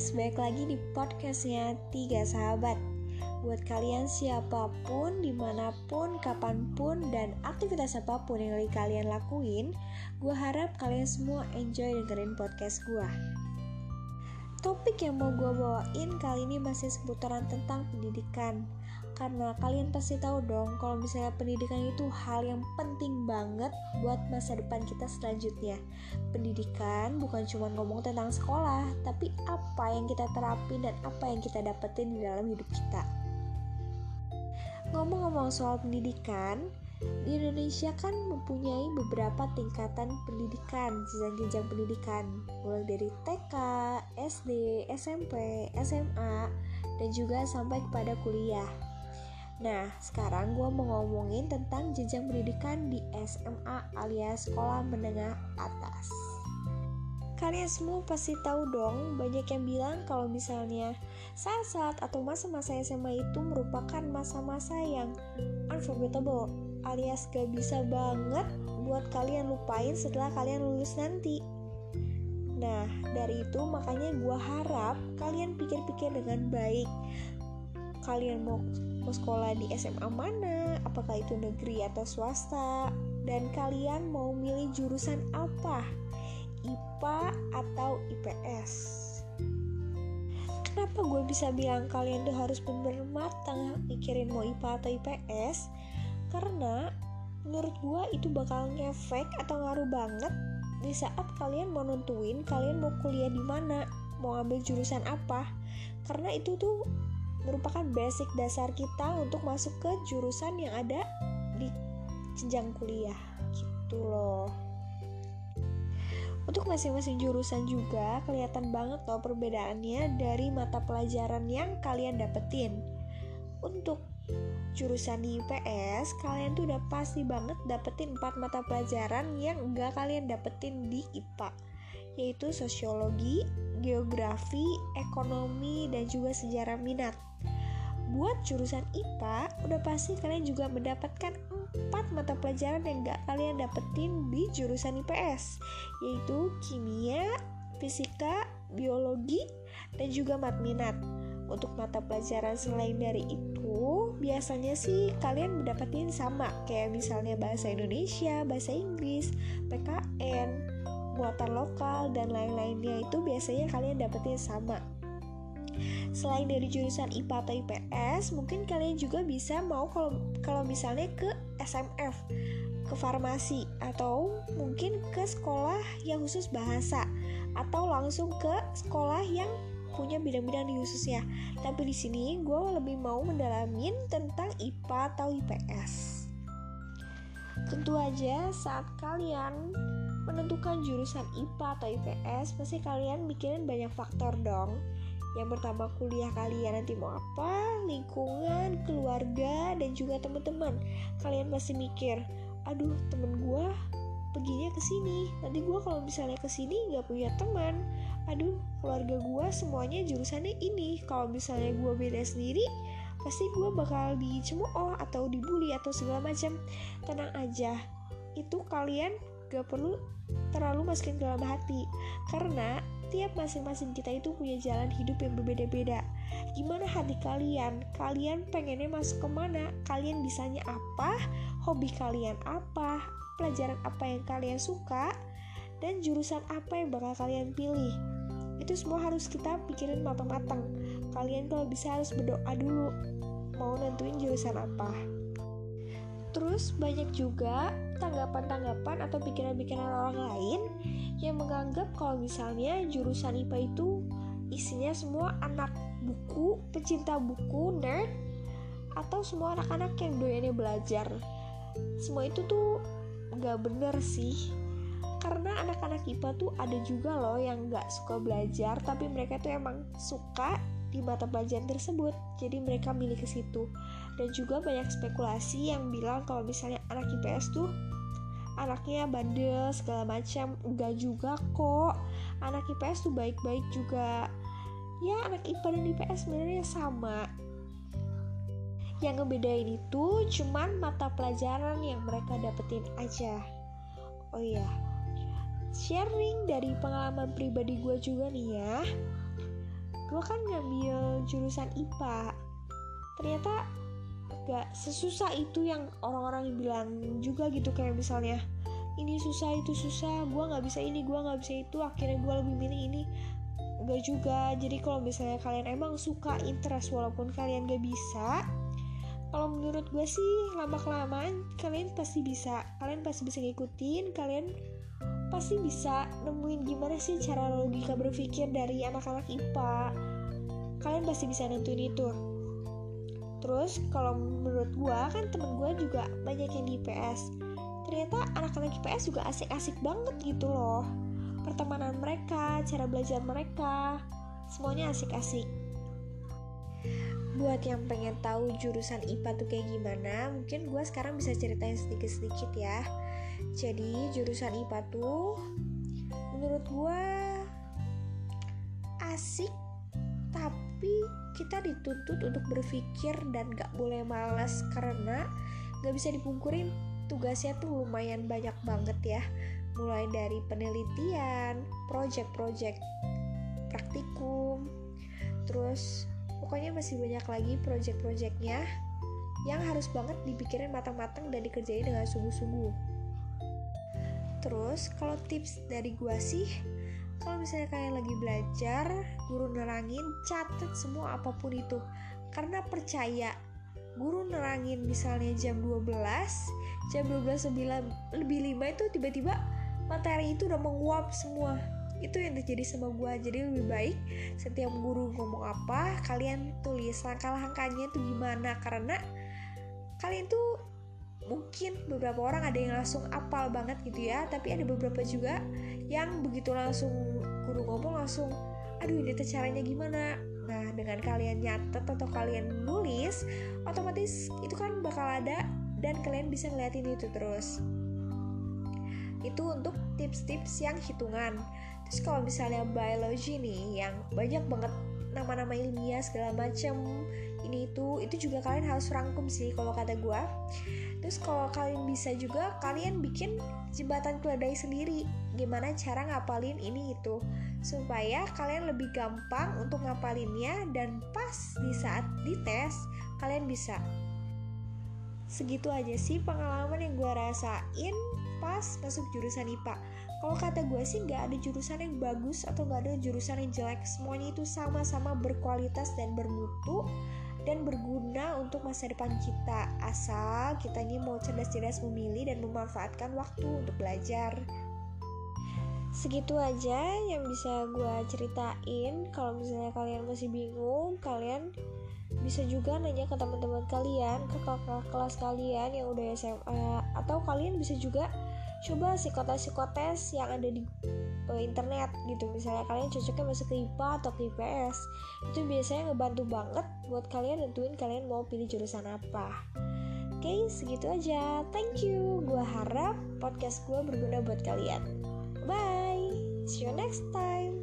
guys, balik lagi di podcastnya Tiga Sahabat. Buat kalian siapa pun, di mana pun, kapan pun, dan aktivitas apa pun yang kalian lakuin Gue harap kalian semua enjoy dengerin podcast gue Topik yang mau gue bawain kali ini masih seputaran tentang pendidikan karena kalian pasti tahu dong kalau misalnya pendidikan itu hal yang penting banget buat masa depan kita selanjutnya. Pendidikan bukan cuma ngomong tentang sekolah, tapi apa yang kita terapin dan apa yang kita dapetin di dalam hidup kita. Ngomong-ngomong soal pendidikan, di Indonesia kan mempunyai beberapa tingkatan pendidikan, jenjang-jenjang pendidikan, mulai dari TK, SD, SMP, SMA, dan juga sampai kepada kuliah. Nah, sekarang gue mau ngomongin tentang jenjang pendidikan di SMA alias sekolah menengah atas. Kalian semua pasti tahu dong, banyak yang bilang kalau misalnya saat-saat atau masa-masa SMA itu merupakan masa-masa yang unforgettable alias gak bisa banget buat kalian lupain setelah kalian lulus nanti. Nah, dari itu makanya gue harap kalian pikir-pikir dengan baik. Kalian mau mau sekolah di SMA mana, apakah itu negeri atau swasta, dan kalian mau milih jurusan apa, IPA atau IPS. Kenapa gue bisa bilang kalian tuh harus bener matang mikirin mau IPA atau IPS? Karena menurut gue itu bakal ngefek atau ngaruh banget di saat kalian mau nentuin kalian mau kuliah di mana, mau ambil jurusan apa. Karena itu tuh merupakan basic dasar kita untuk masuk ke jurusan yang ada di jenjang kuliah. Gitu loh. Untuk masing-masing jurusan juga kelihatan banget loh perbedaannya dari mata pelajaran yang kalian dapetin. Untuk jurusan di IPS kalian tuh udah pasti banget dapetin 4 mata pelajaran yang enggak kalian dapetin di IPA yaitu sosiologi, geografi, ekonomi, dan juga sejarah minat buat jurusan IPA udah pasti kalian juga mendapatkan empat mata pelajaran yang gak kalian dapetin di jurusan IPS yaitu kimia, fisika, biologi, dan juga mat minat. Untuk mata pelajaran selain dari itu, biasanya sih kalian mendapatkan sama, kayak misalnya bahasa Indonesia, bahasa Inggris, PKN, muatan lokal, dan lain-lainnya itu biasanya kalian dapetin sama. Selain dari jurusan IPA atau IPS, mungkin kalian juga bisa mau kalau kalau misalnya ke SMF, ke farmasi atau mungkin ke sekolah yang khusus bahasa atau langsung ke sekolah yang punya bidang-bidang di khususnya. Tapi di sini gue lebih mau mendalamin tentang IPA atau IPS. Tentu aja saat kalian menentukan jurusan IPA atau IPS, pasti kalian mikirin banyak faktor dong yang pertama kuliah kalian nanti mau apa, lingkungan, keluarga, dan juga teman-teman. Kalian pasti mikir, aduh temen gue perginya ke sini. Nanti gue kalau misalnya ke sini nggak punya teman. Aduh keluarga gue semuanya jurusannya ini. Kalau misalnya gue beda sendiri, pasti gue bakal dicemooh atau dibully atau segala macam. Tenang aja, itu kalian gak perlu terlalu masukin ke dalam hati karena tiap masing-masing kita itu punya jalan hidup yang berbeda-beda. Gimana hati kalian? Kalian pengennya masuk ke mana? Kalian bisanya apa? Hobi kalian apa? Pelajaran apa yang kalian suka? Dan jurusan apa yang bakal kalian pilih? Itu semua harus kita pikirin matang-matang. Kalian kalau bisa harus berdoa dulu mau nentuin jurusan apa. Terus banyak juga tanggapan-tanggapan atau pikiran-pikiran orang lain yang menganggap kalau misalnya jurusan IPA itu isinya semua anak buku, pecinta buku, nerd, atau semua anak-anak yang doyannya belajar. Semua itu tuh nggak bener sih. Karena anak-anak IPA tuh ada juga loh yang nggak suka belajar, tapi mereka tuh emang suka di mata pelajaran tersebut. Jadi mereka milih ke situ. Dan juga banyak spekulasi yang bilang kalau misalnya anak IPS tuh anaknya bandel segala macam. Enggak juga kok. Anak IPS tuh baik-baik juga. Ya anak IPA dan IPS sebenarnya sama. Yang ngebedain itu cuman mata pelajaran yang mereka dapetin aja. Oh iya. Sharing dari pengalaman pribadi gue juga nih ya gue kan ngambil jurusan IPA ternyata gak sesusah itu yang orang-orang bilang juga gitu kayak misalnya ini susah itu susah gue nggak bisa ini gue nggak bisa itu akhirnya gue lebih milih ini. Gak juga. Jadi kalau misalnya kalian emang suka interest walaupun kalian gak bisa kalau menurut gue sih lama kelamaan kalian pasti bisa. Kalian pasti bisa ngikutin kalian pasti bisa nemuin gimana sih cara logika berpikir dari anak-anak IPA kalian pasti bisa nentuin itu. Terus kalau menurut gue kan temen gue juga banyak yang di IPS ternyata anak-anak IPS juga asik-asik banget gitu loh. Pertemanan mereka, cara belajar mereka, semuanya asik-asik. Buat yang pengen tahu jurusan IPA tuh kayak gimana, mungkin gue sekarang bisa ceritain sedikit-sedikit ya. Jadi jurusan IPA tuh menurut gue asik, tapi kita dituntut untuk berpikir dan gak boleh malas karena gak bisa dipungkurin tugasnya tuh lumayan banyak banget ya mulai dari penelitian, project-project praktikum, terus pokoknya masih banyak lagi project-projectnya yang harus banget dipikirin matang-matang dan dikerjain dengan sungguh-sungguh. Terus kalau tips dari gua sih, kalau misalnya kalian lagi belajar, guru nerangin, catat semua apa pun itu. Karena percaya, guru nerangin misalnya jam 12, jam 12 lebih 5 itu tiba-tiba materi itu udah menguap semua itu yang terjadi sama gue jadi lebih baik setiap guru ngomong apa kalian tulis langkah-langkahnya itu gimana. Karena kalian tuh mungkin beberapa orang ada yang langsung apal banget gitu ya. Tapi ada beberapa juga yang begitu langsung guru ngomong langsung aduh ini tuh caranya gimana? Nah dengan kalian nyatet atau kalian nulis otomatis itu kan bakal ada dan kalian bisa ngeliatin itu terus. Itu untuk tips-tips yang hitungan terus kalau misalnya biologi nih yang banyak banget nama-nama ilmiah segala macam ini itu itu juga kalian harus rangkum sih kalau kata gue terus kalau kalian bisa juga kalian bikin jembatan keledai sendiri. Gimana cara ngapalin ini itu? Supaya kalian lebih gampang untuk ngapalinnya dan pas di saat dites kalian bisa. Segitu aja sih pengalaman yang gue rasain pas masuk jurusan IPA kalau kata gue sih nggak ada jurusan yang bagus atau nggak ada jurusan yang jelek. Semuanya itu sama-sama berkualitas dan bermutu dan berguna untuk masa depan kita. Asal kita ini mau cerdas-cerdas memilih dan memanfaatkan waktu untuk belajar. Segitu aja yang bisa gue ceritain. Kalau misalnya kalian masih bingung kalian bisa juga nanya ke teman-teman kalian ke kakak kelas kalian yang udah SMA atau kalian bisa juga coba psikotes-psikotes yang ada di uh, internet gitu. Misalnya kalian cocoknya masuk ke IPA atau ke IPS itu biasanya ngebantu banget buat kalian nentuin kalian mau pilih jurusan apa. Oke okay, segitu aja. Thank you. Gue harap podcast gue berguna buat kalian. Bye. See you next time